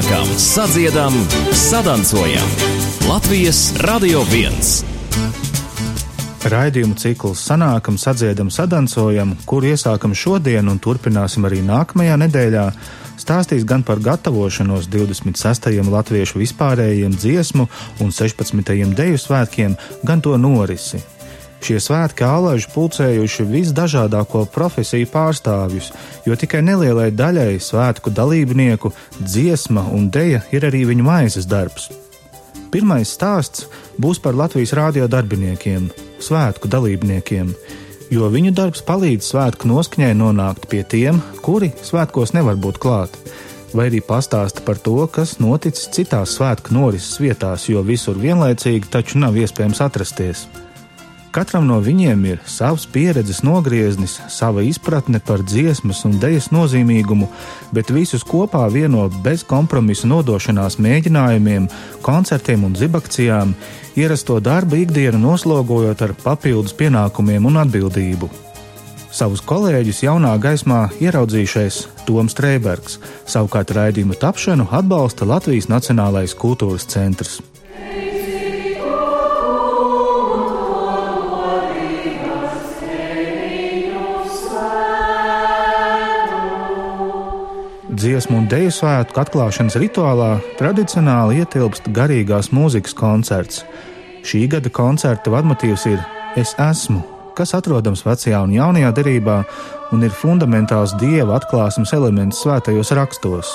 sanākam, sadziedam, sadancojam. Latvijas Radio 1. Raidījumu cikls sanākam, sadziedam, sadancojam, kuru iesākam šodien un turpināsim arī nākamajā nedēļā, stāstīs gan par gatavošanos 26. latviešu vispārējiem dziesmu un 16. deju svētkiem, gan to norisi. Šie svētki ālaiži pulcējuši visdažādāko profesiju pārstāvjus, jo tikai nelielai daļai svētku dalībnieku dziesma un deja ir arī viņu maizes darbs. Pirmais stāsts būs par Latvijas rādio darbiniekiem, svētku dalībniekiem, jo viņu darbs palīdz svētku noskaņai nonākt pie tiem, kuri svētkos nevar būt klāt, vai arī pastāsta par to, kas noticis citās svētku norises vietās, jo visur vienlaicīgi taču nav iespējams atrasties. Katram no viņiem ir savs pieredzes nogrieznis, sava izpratne par dziesmas un dēļas nozīmīgumu, bet visus kopā vieno bez kompromisa nodošanās mēģinājumiem, koncertiem un zibakcijām, ierasto darbu ikdienu noslogojot ar papildus pienākumiem un atbildību. Savus kolēģus jaunā gaismā ieraudzījušais Toms Streibergs, savukārt raidījumu tapšanu atbalsta Latvijas Nacionālais kultūras centrs. Dziesmu un dēļu svētku atklāšanas rituālā tradicionāli ietilpst garīgās mūzikas koncerts. Šī gada koncerta vadmotīvs ir Es esmu, kas atrodams vecajā un jaunajā derībā un ir fundamentāls dieva atklāsmes elements svētajos rakstos.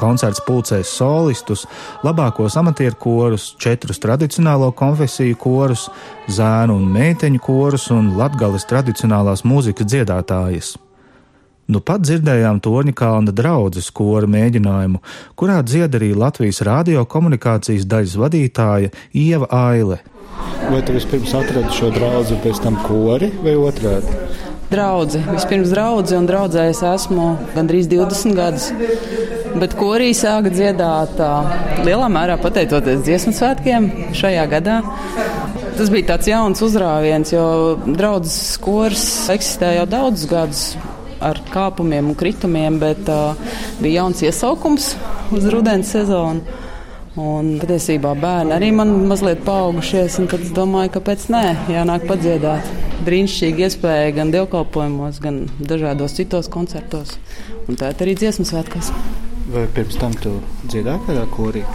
Koncerts pulcēs solistus, labākos amatieru korus, četrus tradicionālo konfesiju korus, zēnu un meiteņu korus un latgales tradicionālās mūzikas dziedātājas. Nu pat dzirdējām Torņa Kalna draudzes kora mēģinājumu, kurā dzied arī Latvijas radiokomunikācijas daļas vadītāja Ieva Aile. Vai tu vispirms atradi šo draugu, pēc tam kori vai otrādi? Draudzi. Vispirms draugi, un draudzē es esmu gandrīz 20 gadus. Bet korī sāka dziedāt lielā mērā pateicoties dziesmu svētkiem šajā gadā. Tas bija tāds jauns uzrāviens, jo draudzes kurs eksistē jau daudzus gadus ar kāpumiem un kritumiem, bet uh, bija jauns iesaukums uz rudens sezonu. Un patiesībā bērni arī man mazliet paaugušies, un tad es domāju, kāpēc nē, jānāk padziedāt. Brīnišķīgi iespēja gan dievkalpojumos, gan dažādos citos koncertos, un tā arī dziesmu svētkos. Vai pirms tam tu dziedāji kādā korī?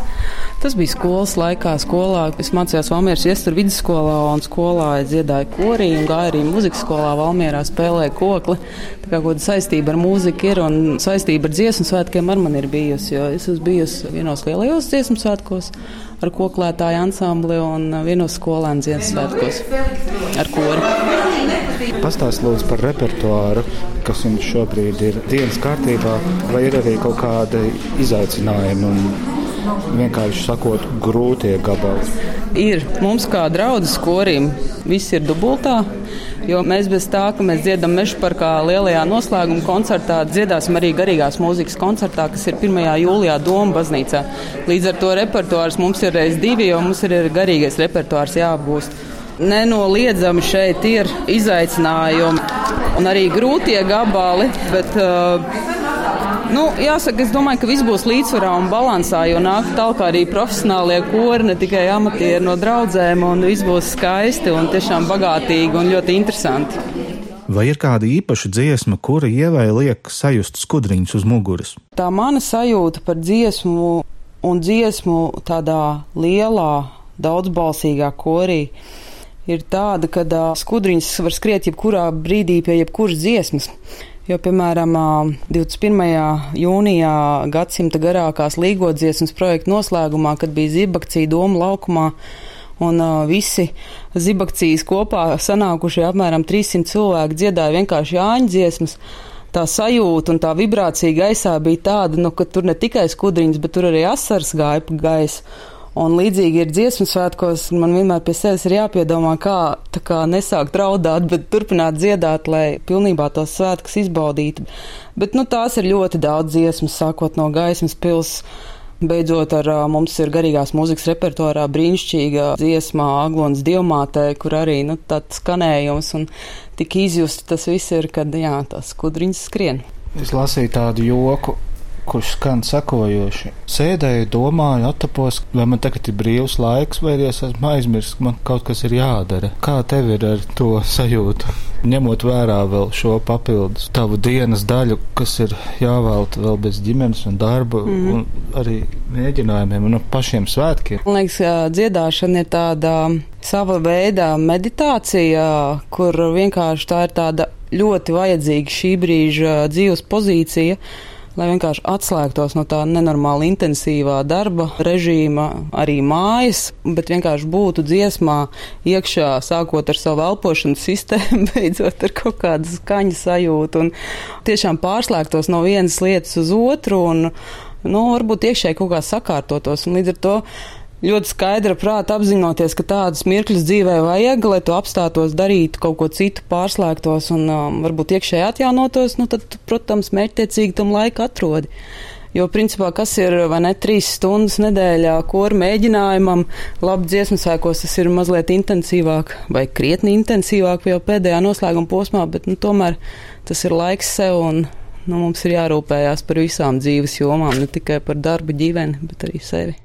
Tas bija skolas laikā. Skolā es mācījos Valmieras iestādes vidusskolā, un skolā dziedāju korī un gāju arī muzikas skolā Valmierā spēlēju kokli. Tā kā kāda saistība ar mūziku ir un saistība ar dziesmu svētkiem ar mani ir bijusi, jo es esmu bijusi vienos lielajos dziesmu svētkos ar koklētāju ansambli un vienos skolēnu dziesmu svētkos ar kori. Pastāstiet lūdzu par repertuāru, kas jums šobrīd ir dienas kārtībā, vai ir arī kaut kādi izaicinājumi un vienkārši sakot, grūtie gabali. Ir mums kā draudzes korim, viss ir dubultā. Jo mēs bez tā, ka mēs dziedam meža parkā lielajā noslēguma koncertā, dziedāsim arī garīgās mūzikas koncertā, kas ir 1. jūlijā Doma baznīcā. Līdz ar to repertuārs mums ir reiz divi, jo mums ir garīgais repertuārs jāapgūst. Nenoliedzami šeit ir izaicinājumi un arī grūtie gabali, bet uh, Nu, jāsaka, es domāju, ka viss būs līdzsvarā un balansā, jo nāk tālāk arī profesionālie kori, ne tikai amatieri no draudzēm, un viss būs skaisti un tiešām bagātīgi un ļoti interesanti. Vai ir kāda īpaša dziesma, kura ievēja liek sajust skudriņus uz muguras? Tā mana sajūta par dziesmu un dziesmu tādā lielā, daudzbalsīgā korī ir tāda, ka skudriņas var skriet jebkurā brīdī pie jebkuras dziesmas. Jo, piemēram, 21. jūnijā gadsimta garākās līgodziesmas projekta noslēgumā, kad bija zibakcija Doma laukumā, un visi zibakcijas kopā sanākušie apmēram 300 cilvēki dziedāja vienkārši Jāņa dziesmas. Tā sajūta un tā vibrācija gaisā bija tāda, nu, ka tur ne tikai skudriņas, bet tur arī asars gāja pa gaisu. Un līdzīgi ir dziesmu svētkos, man vienmēr pie sevis ir jāpiedomā, kā, kā nesākt raudāt, bet turpināt dziedāt, lai pilnībā tos svētkus izbaudītu. Bet nu, tās ir ļoti daudz dziesmas, sākot no gaismas pilsētas. Beidzot, ar mums ir garīgās mūzikas repertuārā brīnišķīga dziesmā Aglons Dievmātē, kur arī nu, tāds skanējums un tik izjust tas viss ir, kad jā, tas kudriņas skrien. Es lasīju tādu joku, kurš skan sekojoši. Sēdēju, domāju, attapos, vai man tagad ir brīvs laiks, vai es esmu aizmirsis, ka man kaut kas ir jādara. Kā tev ir ar to sajūtu? Ņemot vērā vēl šo papildus tavu dienas daļu, kas ir jāvelta vēl bez ģimenes un darba, mm. un arī mēģinājumiem un pašiem svētkiem. Man liekas, dziedāšana ir tāda sava veida meditācija, kur vienkārši tā ir tāda ļoti vajadzīga šī brīža dzīves pozīcija lai vienkārši atslēgtos no tā nenormāli intensīvā darba režīma, arī mājas, bet vienkārši būtu dziesmā iekšā, sākot ar savu elpošanas sistēmu, beidzot ar kaut kādu skaņu sajūtu un tiešām pārslēgtos no vienas lietas uz otru un, nu, varbūt iekšēji kaut kā sakārtotos un līdz ar to ļoti skaidra prāta apzinoties, ka tādas mirkļus dzīvē vajag, lai tu apstātos, darītu kaut ko citu, pārslēgtos un um, varbūt iekšēji atjaunotos, nu tad, protams, mērķtiecīgi tam laiku atrodi. Jo, principā, kas ir ne trīs stundas nedēļā koru mēģinājumam, labi dziesmu sēkos tas ir mazliet intensīvāk vai krietni intensīvāk jau pēdējā noslēguma posmā, bet nu, tomēr tas ir laiks sev un nu, mums ir jārūpējās par visām dzīves jomām, ne tikai par darbu, ģimeni, bet arī sevi.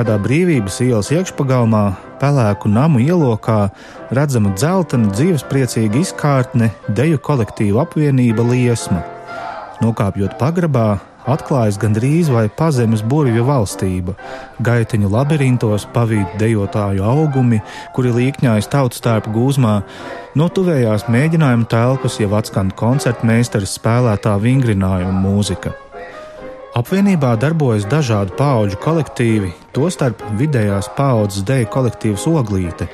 Kādā brīvības ielas iekšpagalmā, pelēku namu ielokā, redzama dzeltena, dzīvespriecīga izkārtne, deju kolektīva apvienība liesma. Nokāpjot pagrabā, atklājas gandrīz vai pazemes burvju valstība. Gaitiņu labirintos pavīt dejotāju augumi, kuri līkņājas tautstērpu gūzmā. No tuvējās mēģinājuma telpas jau atskan koncertmeistaris spēlētā vingrinājuma mūzika. Apvienībā darbojas dažādu pauģu kolektīvi, tostarp vidējās paudzes deju kolektīvs Oglīte,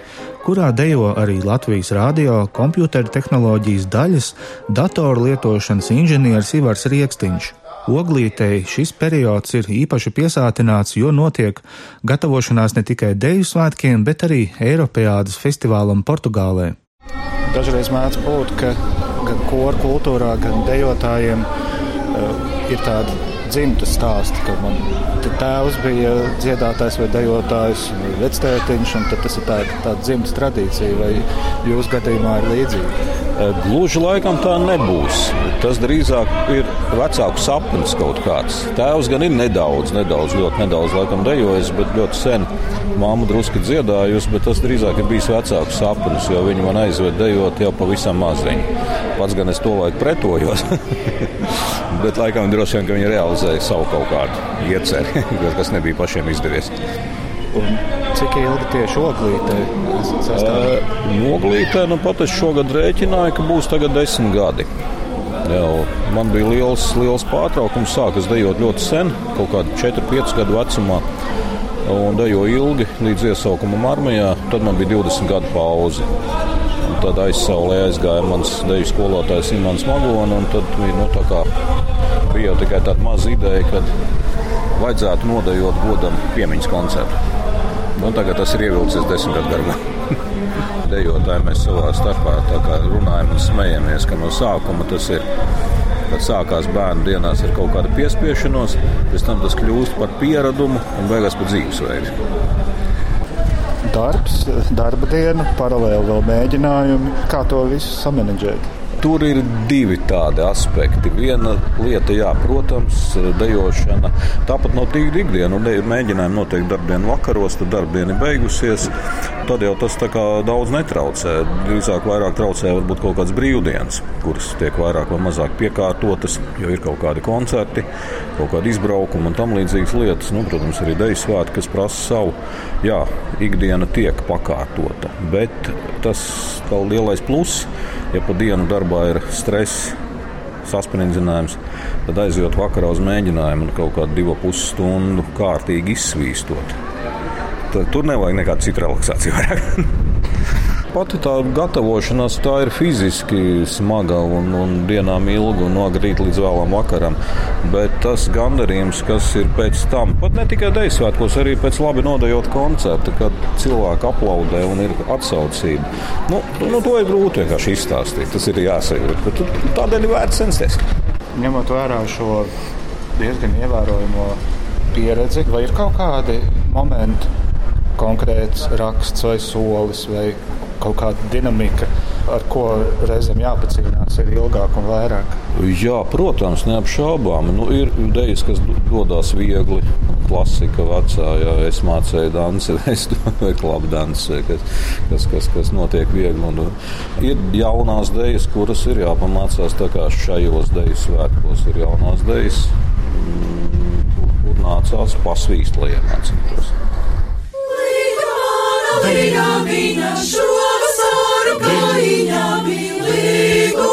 kurā dejo arī Latvijas radio, kompjuteru tehnoloģijas daļas, datoru lietošanas inženieris Ivars Rieksniņš. Oglītei šis periods ir īpaši piesātināts, jo notiek gatavošanās ne tikai deju svētkiem, bet arī Eiropādas festivālam Portugālē. Dažreiz mēdz būt, ka gan koru kultūrā, gan dejotājiem uh, ir tāda dzimta stāsti, ka man tēvs bija dziedātājs vai dejotājs, vai vectētiņš, un tas ir tāda tā dzimtas tradīcija, vai jūsu gadījumā ir līdzīga? Gluži laikam tā nebūs. Tas drīzāk ir vecāku sapnis kaut kāds. Tēvs gan ir nedaudz, nedaudz, ļoti nedaudz laikam dejojis, bet ļoti sen māmu drusku dziedājusi, bet tas drīzāk ir bijis vecāku sapnis, jo viņi man aizved dejot jau pavisam maziņu. Pats gan es to laiku pretojos, bet laikam droši vien, viņi realizēja savu kaut kādu ieceri, kas nebija pašiem izdevies. Un cik ilgi tieši oglītē? Uh, oglītē nu pat es šogad rēķināju, ka būs tagad desmit gadi. Jau, man bija liels, liels pārtraukums. Sākas dejot ļoti sen, kaut kādā 4-5 gadu vecumā. Un dejoju ilgi līdz iesaukumam armijā. Tad man bija 20 gadu pauze. Un tad aizsaulē aizgāja mans deju skolotājs Imants Magona. Tad nu, kā, bija jau tikai tāda maza ideja, ka vajadzētu nodejot godam piemiņas koncertu. Nu, tagad tas ir ievilcies desmit gadu garumā. Dejotāji mēs savā starpā runājam un smejamies, ka no sākuma tas ir. Kad sākās bērnu dienās ar kaut kādu piespiešanos, pēc tam tas kļūst par pieradumu un beigās par dzīvesveidu. Darbs, darba diena, paralēli vēl mēģinājumi. Kā to visu samanģēt? Tur ir divi tādi aspekti. Viena lieta, jā, protams, dejošana. Tāpat nav tik ikdiena. Mēģinājumi noteikti darbdienu vakaros, tad darbdiena beigusies. Tad jau tas daudz netraucē. Drīzāk vairāk traucē varbūt kaut kādas brīvdienas, kuras tiek vairāk vai mazāk piekārtotas, jo ir kaut kādi koncerti, kaut kādi izbraukumi un tam līdzīgas lietas. Nu, protams, arī deju svētki, kas prasa savu. Jā, ikdiena tiek pakārtota, bet tas lielais pluss Ja pa dienu darbā ir stress, saspringzinājums, tad aizjūt vakarā uz mēģinājumu un kaut kādu divu pusi stundu kārtīgi izsvīstot. Tad tur nevajag nekādu citu relaksāciju vairāk. pati tā gatavošanās tā ir fiziski smaga un, un dienām ilga un no agrīt līdz vēlam vakaram. Bet tas gandarījums, kas ir pēc tam, pat ne tikai dēļ svētkos, arī pēc labi nodejot koncertu, kad cilvēki aplaudē un ir atsaucība. Nu, nu, to ir grūti vienkārši izstāstīt. Tas ir jāsajūt. Tādēļ ir vērts censties. Ņemot vērā šo diezgan ievērojumu pieredzi, vai ir kaut kādi momenti, konkrēts raksts vai solis vai kaut kāda dinamika, ar ko reizēm jāpacīnās ir ilgāk un vairāk. Jā, protams, neapšaubām. Nu, ir idejas, kas dodas viegli. Klasika vecā, ja es mācīju dansi, vai klubu dansi, kas, kas, kas, kas notiek viegli. Un, ir jaunās idejas, kuras ir jāpamācās tā kā šajos deju svētkos. Ir jaunās idejas, mm, kur nācās pasvīst, lai iemācītos. Līga viņa šovasaru kājiņā bija līgo,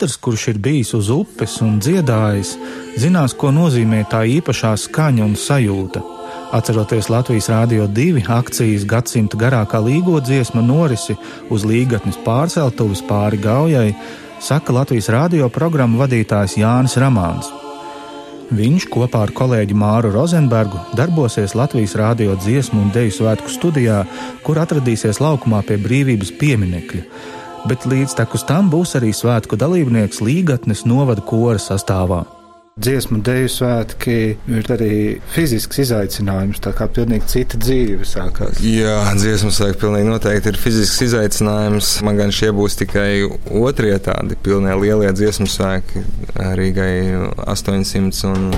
Katrs, kurš ir bijis uz upes un dziedājis, zinās, ko nozīmē tā īpašā skaņa un sajūta. Atceroties Latvijas Rādio 2 akcijas gadsimta garākā līgo dziesmu norisi uz līgatnes pārceltuves pāri Gaujai, saka Latvijas Rādio programmu vadītājs Jānis Ramāns. Viņš kopā ar kolēģi Māru Rozenbergu darbosies Latvijas Rādio dziesmu un deju svētku studijā, kur atradīsies laukumā pie brīvības pieminekļa bet līdz tekus tam būs arī svētku dalībnieks Līgatnes novada kora sastāvā. Dziesmu dēļu svētki ir arī fizisks izaicinājums, tā kā pilnīgi cita dzīve sākās. Jā, dziesmu svētki pilnīgi noteikti ir fizisks izaicinājums. Man gan šie būs tikai otrie tādi pilnie lielie dziesmu svētki, Rīgai 800 un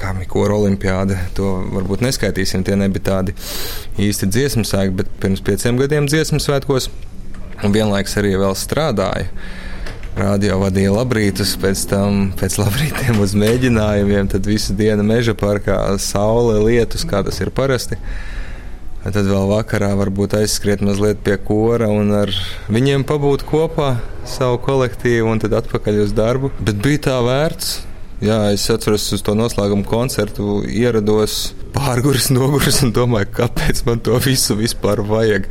kā Mikora olimpiāda. To varbūt neskaitīsim, tie nebija tādi īsti dziesmu svētki, bet pirms pieciem gadiem dziesmu svētkos un vienlaikus arī vēl strādāju. Radio vadīja labrītus, pēc tam pēc labrītiem uz mēģinājumiem, tad visu dienu meža parkā, saule, lietus, kā tas ir parasti. Tad vēl vakarā varbūt aizskriet mazliet pie kora un ar viņiem pabūt kopā savu kolektīvu un tad atpakaļ uz darbu. Bet bija tā vērts. Jā, es atceros uz to noslēguma koncertu, ierados pārguris, noguris un domāju, kāpēc man to visu vispār vajag.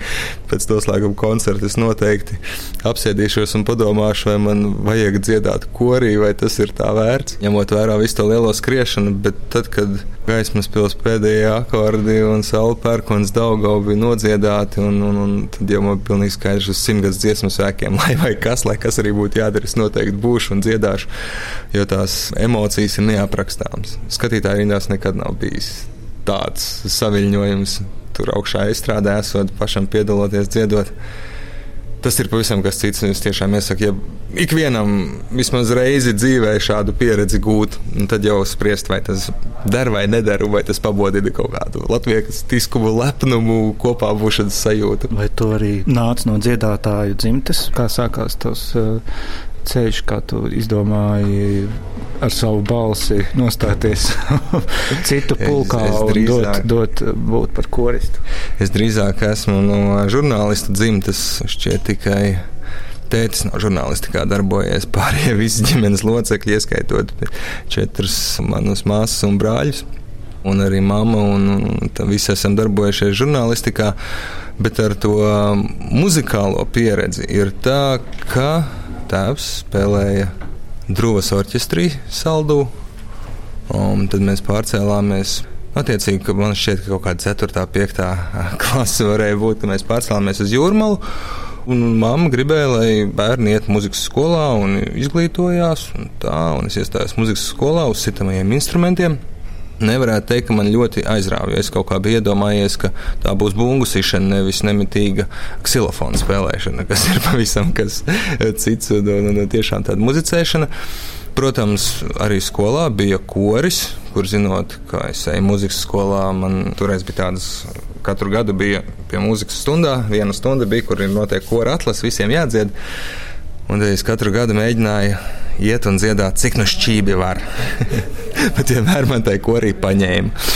Pēc noslēguma koncerta es noteikti apsēdīšos un padomāšu, vai man vajag dziedāt korī, vai tas ir tā vērts, ņemot vērā visu to lielo skriešanu. Bet tad, kad gaismas pils pēdējie akordi un saule pērkons Daugau bija nodziedāti, un, un, un tad jau man bija pilnīgi skaidrs uz simtgadus dziesmu svēkiem, lai vai kas, lai kas arī būtu jādara, es noteikti būšu un dziedāšu, jo tās emocijas ir neaprakstāmas. Skatītāji rindās nekad nav bijis tāds saviņojums tur augšā izstrādē, esot pašam piedaloties, dziedot. Tas ir pavisam kas cits. Es tiešām iesaku, ja ikvienam vismaz reizi dzīvē šādu pieredzi gūt, tad jau spriest, vai tas der vai neder, vai tas pabodina kaut kādu latviešu tiskumu, lepnumu, kopā būšanas sajūtu. Vai tu arī nāc no dziedātāju dzimtes, kā sākās tos uh, ceļš, kā tu izdomāji ar savu balsi nostāties citu pulkā es, es drīzāk, un dot, dot būt par koristu? Es drīzāk esmu no žurnālistu dzimtes, šķiet tikai. Tētis no žurnālistikā darbojies, pārējie visi ģimenes locekļi, ieskaitot četrus manus māsas un brāļus. Un arī mamma, un, un visi esam darbojušies žurnālistikā. Bet ar to muzikālo pieredzi ir tā, ka tēvs spēlēja Drūvas orķestrī saldū. Un tad mēs pārcēlāmies. Attiecīgi, ka man šķiet, ka kaut kāda 4. un 5. klase varēja būt, ka mēs pārcēlāmies uz jūrmalu. Un mamma gribēja, lai bērni iet muzikas skolā un izglītojās. Un tā, un es iestājos muzikas skolā uz sitamajiem instrumentiem nevarētu teikt, ka man ļoti aizrāva. Es kaut kā biju iedomājies, ka tā būs bungu sišana, nevis nemitīga ksilofona spēlēšana, kas ir pavisam kas cits un, un, un tiešām tāda muzicēšana. Protams, arī skolā bija koris, kur zinot, ka es eju muzikas skolā, man toreiz bija tādas. Katru gadu bija pie mūzikas stundā. Viena stunda bija, kur ir notiek kora atlases, visiem jādzied. Un es katru gadu mēģināju iet un dziedāt, cik nu šķīvi var. Bet vienmēr man tai korī paņēma.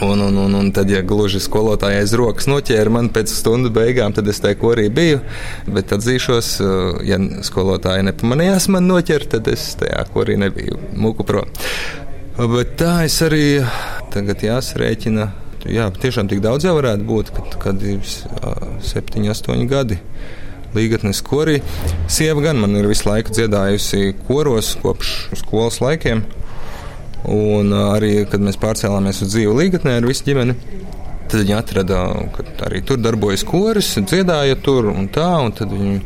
Un, un, un, un tad, ja gluži skolotāja aiz rokas noķēra mani pēc stundu beigām, tad es tajā korī biju. Bet atzīšos, uh, ja skolotāja nepamanījās man noķert, tad es tajā korī nebiju muku prom. Bet tā es arī tagad jāsrēķina. Jā, tiešām tik daudz jau varētu būt, kad, kad ir septiņi, astoņi gadi. Līgatnes korī. Sieva gan man ir visu laiku dziedājusi koros kopš skolas laikiem. Un arī, kad mēs pārcēlāmies uz dzīvu līgatnē ar visu ģimeni, tad viņi atrada, ka arī tur darbojas koris, dziedāja tur un tā. Un tad viņi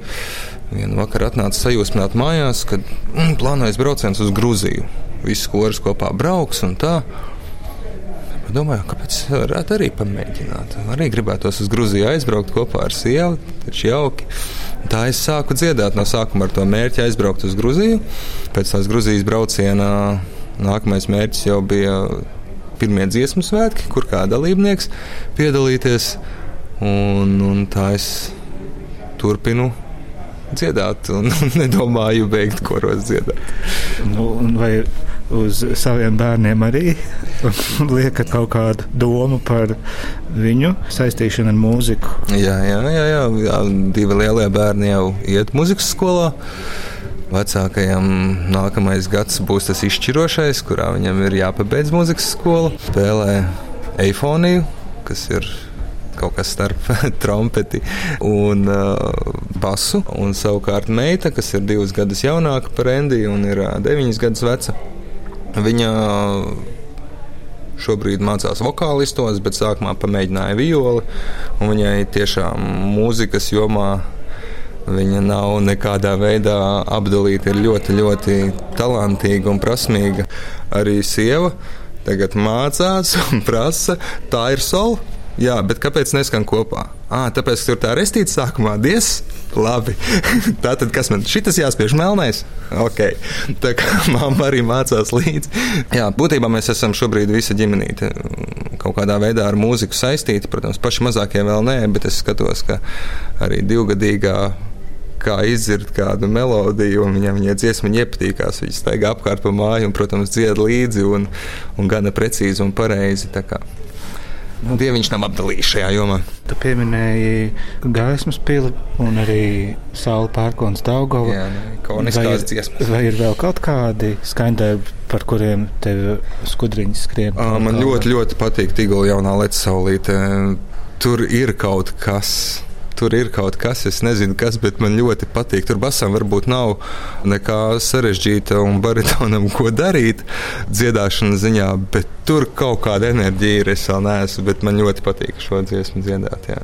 vienu vakaru atnāca sajūsmāt mājās, kad mm, plānojas brauciens uz Grūziju. Visi koris kopā brauks un tā. Domāju, kāpēc varētu arī pamēģināt. Arī gribētos uz Grūziju aizbraukt kopā ar sievu, taču jauki. Tā es sāku dziedāt no sākuma ar to mērķi aizbraukt uz Grūziju. Pēc tās Grūzijas brauciena Nākamais mērķis jau bija pirmie dziesmu svētki, kur kā dalībnieks piedalīties. Un, un tā es turpinu dziedāt, un nedomāju beigt koros dziedāt. Nu, vai uz saviem bērniem arī liekat kaut kādu domu par viņu saistīšanu ar mūziku? Jā, jā, jā, jā, jā. divi lielie bērni jau iet muzikas skolā. Vecākajam nākamais gads būs tas izšķirošais, kurā viņam ir jāpabeidz muzikas skola. Spēlē eifoniju, kas ir kaut kas starp trompeti un uh, basu. Un savukārt meita, kas ir divas gadus jaunāka par Endiju un ir uh, deviņas gadus veca, viņa šobrīd mācās vokālistos, bet sākumā pamēģināja violi. Viņai tiešām mūzikas jomā Viņa nav nekādā veidā apdalīta, ir ļoti, ļoti talantīga un prasmīga. Arī sieva tagad mācās un prasa, tā ir sola. Jā, bet kāpēc neskan kopā? À, tāpēc, ka tur tā restīte sākumā dies. Labi. tā tad, kas man šitas jāspiež melnais? Ok. Tā kā mamma arī mācās līdzi. Jā, būtībā mēs esam šobrīd visa ģimenīte kaut kādā veidā ar mūziku saistīti. Protams, paši mazākie vēl nē, bet es skatos, ka arī divgadīgā kā izdzird kādu melodiju, un viņam viņa dziesma iepatīkās. Viņš staigā apkārt pa māju un, protams, dzied līdzi un, un gana precīzi un pareizi. Nu, Dievu viņš nav apdalījis šajā jomā. Tu pieminēji gaismas pili un arī saule pērkons Daugovu. Jā, ikoniskās dziesmas. Vai ir vēl kaut kādi skaņdarbi, par kuriem tev skudriņas skrien? Man ļoti, ļoti patīk Tigula jaunā lec saulīte. Tur ir kaut kas Tur ir kaut kas, es nezinu, kas, bet man ļoti patīk. Tur basam varbūt nav nekā sarežģīta un baritonam, ko darīt dziedāšanas ziņā, bet tur kaut kāda enerģija ir. Es vēl neesmu, bet man ļoti patīk šo dziesmu dziedāt. Jā.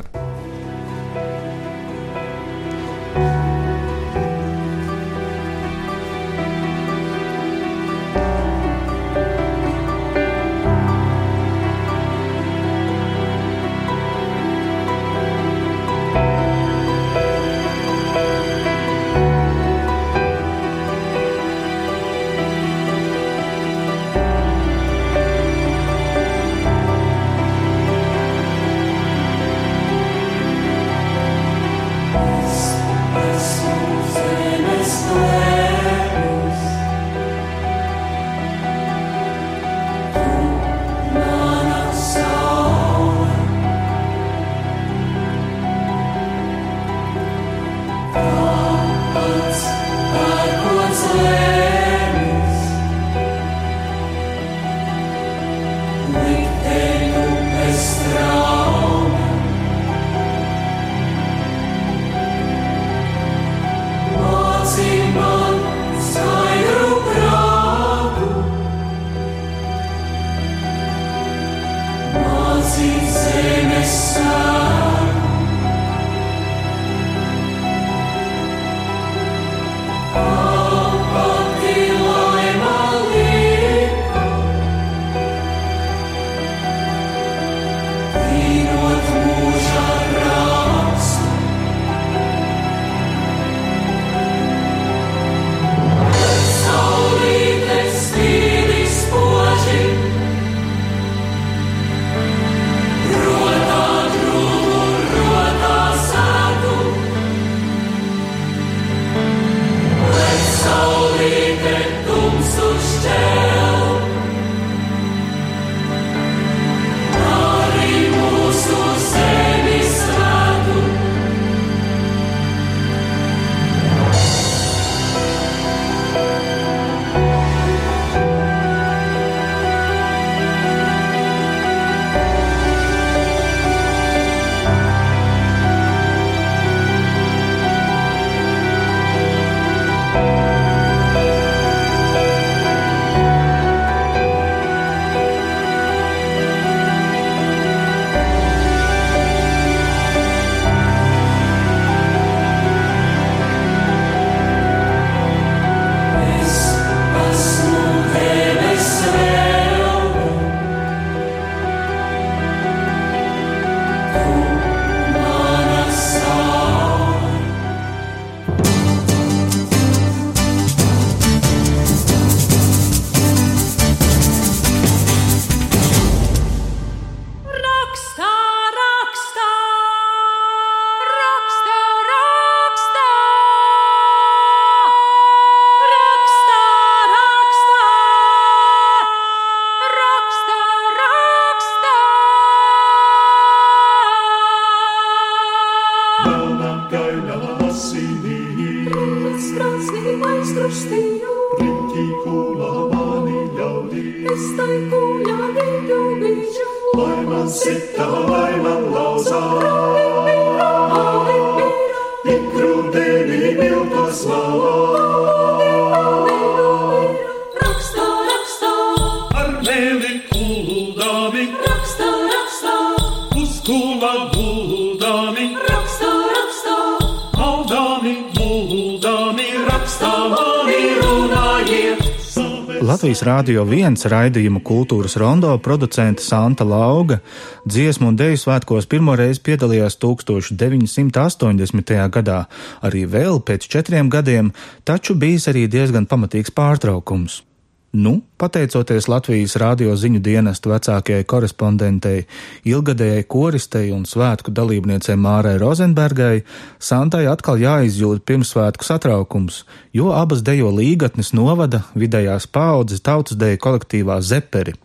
Latvijas Rādio 1 raidījumu kultūras rondo producente Santa Lauga dziesmu un deju svētkos pirmoreiz piedalījās 1980. gadā, arī vēl pēc četriem gadiem, taču bijis arī diezgan pamatīgs pārtraukums. Nu, pateicoties Latvijas rādio ziņu dienestu vecākajai korespondentei, ilgadējai koristei un svētku dalībniecei Mārai Rozenbergai, Santai atkal jāizjūt pirmsvētku satraukums, jo abas dejo līgatnes novada vidējās paudzes tautas deju kolektīvā Zeperi,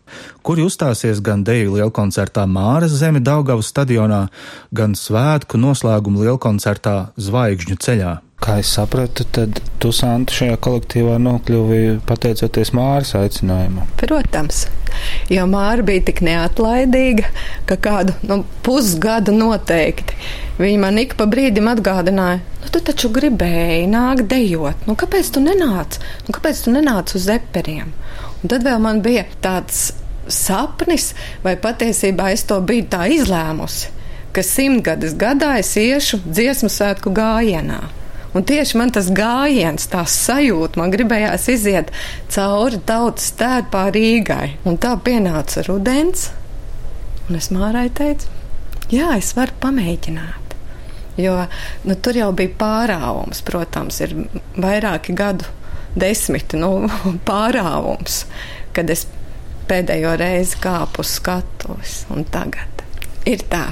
kuri uzstāsies gan deju lielkoncertā Māras zemi Daugavas stadionā, gan svētku noslēguma lielkoncertā Zvaigžņu ceļā. Kā es sapratu, tad tu, Santa, šajā kolektīvā nokļuvi pateicoties Māras aicinājumam. Protams, jo Māra bija tik neatlaidīga, ka kādu nu, pusgadu noteikti viņa man ik pa brīdim atgādināja, nu, tu taču gribēji nākt dejot, nu, kāpēc tu nenāc? Nu, kāpēc tu nenāc uz eperiem? Un tad vēl man bija tāds sapnis, vai patiesībā es to biju tā izlēmusi, ka simtgades gadā es iešu dziesmu svētku gājienā. Un tieši man tas gājiens, tā sajūta, man gribējās iziet cauri tautas tērpā Rīgai. Un tā pienāca rudens, un es mārai teicu, jā, es varu pamēģināt. Jo nu, tur jau bija pārāvums, protams, ir vairāki gadu desmiti nu, pārāvums, kad es pēdējo reizi kāpu uz skatuves, un tagad ir tā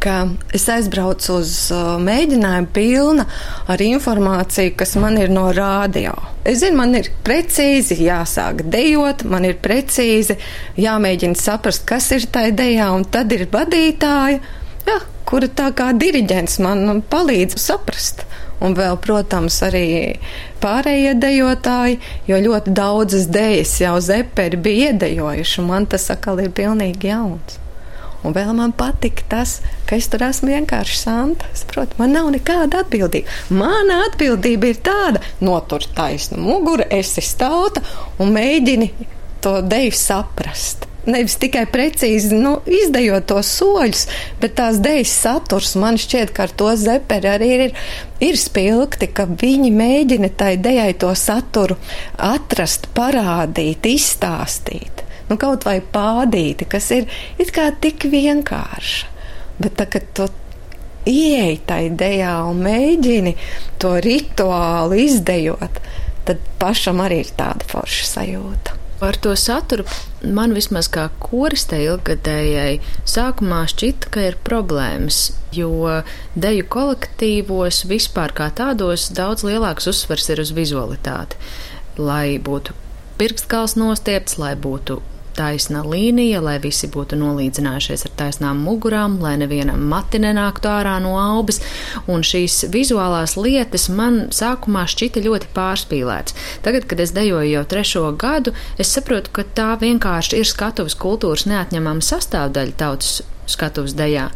ka es aizbraucu uz uh, mēģinājumu pilna ar informāciju, kas man ir no rādio. Es zinu, man ir precīzi jāsāk dejot, man ir precīzi jāmēģina saprast, kas ir tajā dejā, un tad ir vadītāja, jā, kura tā kā diriģents man palīdz saprast. Un vēl, protams, arī pārējie dejotāji, jo ļoti daudzas dejas jau zeperi bija iedejojuši, un man tas atkal ir pilnīgi jauns. Un vēl man patika tas, ka es tur esmu vienkārši santa. Es saprotu, man nav nekāda atbildība. Mana atbildība ir tāda, notur taisnu muguru, esi stauta un mēģini to deju saprast. Nevis tikai precīzi nu, izdejot tos soļus, bet tās dēļas saturs man šķiet, ka ar to zeperi arī ir, ir spilgti, ka viņi mēģina tai dejai to saturu atrast, parādīt, izstāstīt nu, kaut vai pādīti, kas ir it kā tik vienkārša. Bet tā, kad tu ieej tai idejā un mēģini to rituālu izdejot, tad pašam arī ir tāda forša sajūta. Ar to saturu man vismaz kā koristei ilgadējai sākumā šķita, ka ir problēmas, jo deju kolektīvos vispār kā tādos daudz lielāks uzsvers ir uz vizualitāti. Lai būtu pirkstgals nostiepts, lai būtu taisna līnija, lai visi būtu nolīdzinājušies ar taisnām mugurām, lai nevienam mati nenāktu ārā no aubas, un šīs vizuālās lietas man sākumā šķita ļoti pārspīlēts. Tagad, kad es dejoju jau trešo gadu, es saprotu, ka tā vienkārši ir skatuves kultūras neatņemama sastāvdaļa tautas skatuves dejā.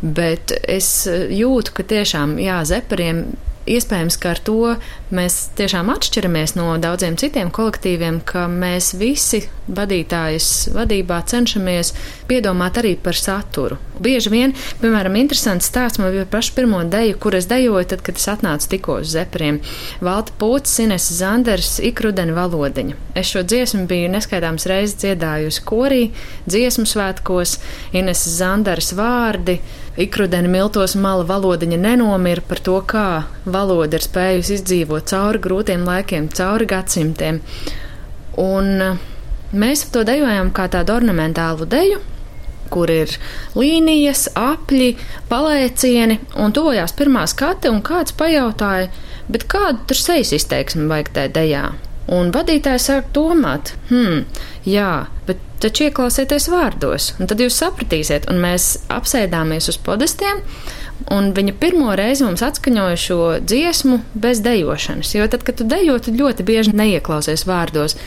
Bet es jūtu, ka tiešām, jā, zeperiem iespējams, ka ar to mēs tiešām atšķiramies no daudziem citiem kolektīviem, ka mēs visi vadītājas vadībā cenšamies piedomāt arī par saturu. Bieži vien, piemēram, interesants stāsts man bija pašu pirmo deju, kur es dejoju, tad, kad es atnācu tikko uz zepriem. Valta Pūts, Ines Zanders, Ikrudeni valodiņa. Es šo dziesmu biju neskaitāms reizes dziedājusi korī, dziesmu svētkos, Ines Zanders vārdi. Ikrudeni miltos mala valodiņa nenomira par to, kā valoda ir spējusi izdzīvot cauri grūtiem laikiem, cauri gadsimtiem. Un eh, mēs to dejojam kā tādu ornamentālu deju, kur ir līnijas, apļi, palēcieni, un tojās pirmā skate, un kāds pajautāja, bet kādu tur sejas izteiksmi vajag tajā dejā? Un vadītājs sāk domāt, hmm, jā, bet taču ieklausieties vārdos, un tad jūs sapratīsiet, un mēs apsēdāmies uz podestiem. Un viņa pirmo reizi mums atskaņoja šo dziesmu bez dejošanas. Jo tad, kad tu dejo, tu ļoti bieži neieklausies vārdos.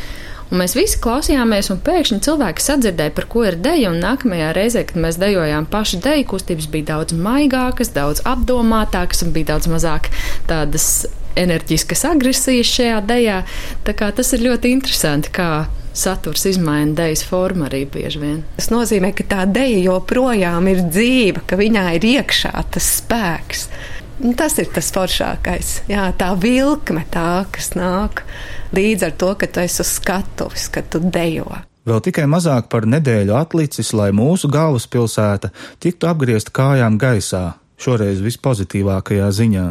Un mēs visi klausījāmies, un pēkšņi cilvēki sadzirdēja, par ko ir deja. Nākamajā reizē, kad mēs dejojām paši deju, kustības bija daudz maigākas, daudz apdomātākas un bija daudz mazāk tādas enerģiskas agresijas šajā dejā. Tā kā tas ir ļoti interesanti, kā saturs izmaina dēļas formu arī bieži vien. Tas nozīmē, ka tā dēļa joprojām ir dzīva, ka viņā ir iekšā tas spēks. Un tas ir tas foršākais. Jā, tā vilkme, tā, kas nāk līdz ar to, ka tu esi uz skatuves, ka tu dejo. Vēl tikai mazāk par nedēļu atlicis, lai mūsu galvaspilsēta tiktu apgriezta kājām gaisā, šoreiz vispozitīvākajā ziņā.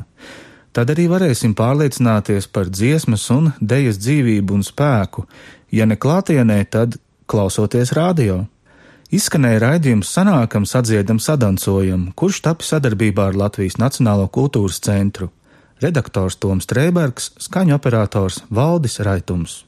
Tad arī varēsim pārliecināties par dziesmas un dejas dzīvību un spēku, ja ne klātienē, tad klausoties radio. Izskanēja raidījums Sanākam, sadziedam, sadancojam, kurš tapis sadarbībā ar Latvijas Nacionālo kultūras centru. Redaktors Toms Trēbergs, skaņu operators Valdis Raitums.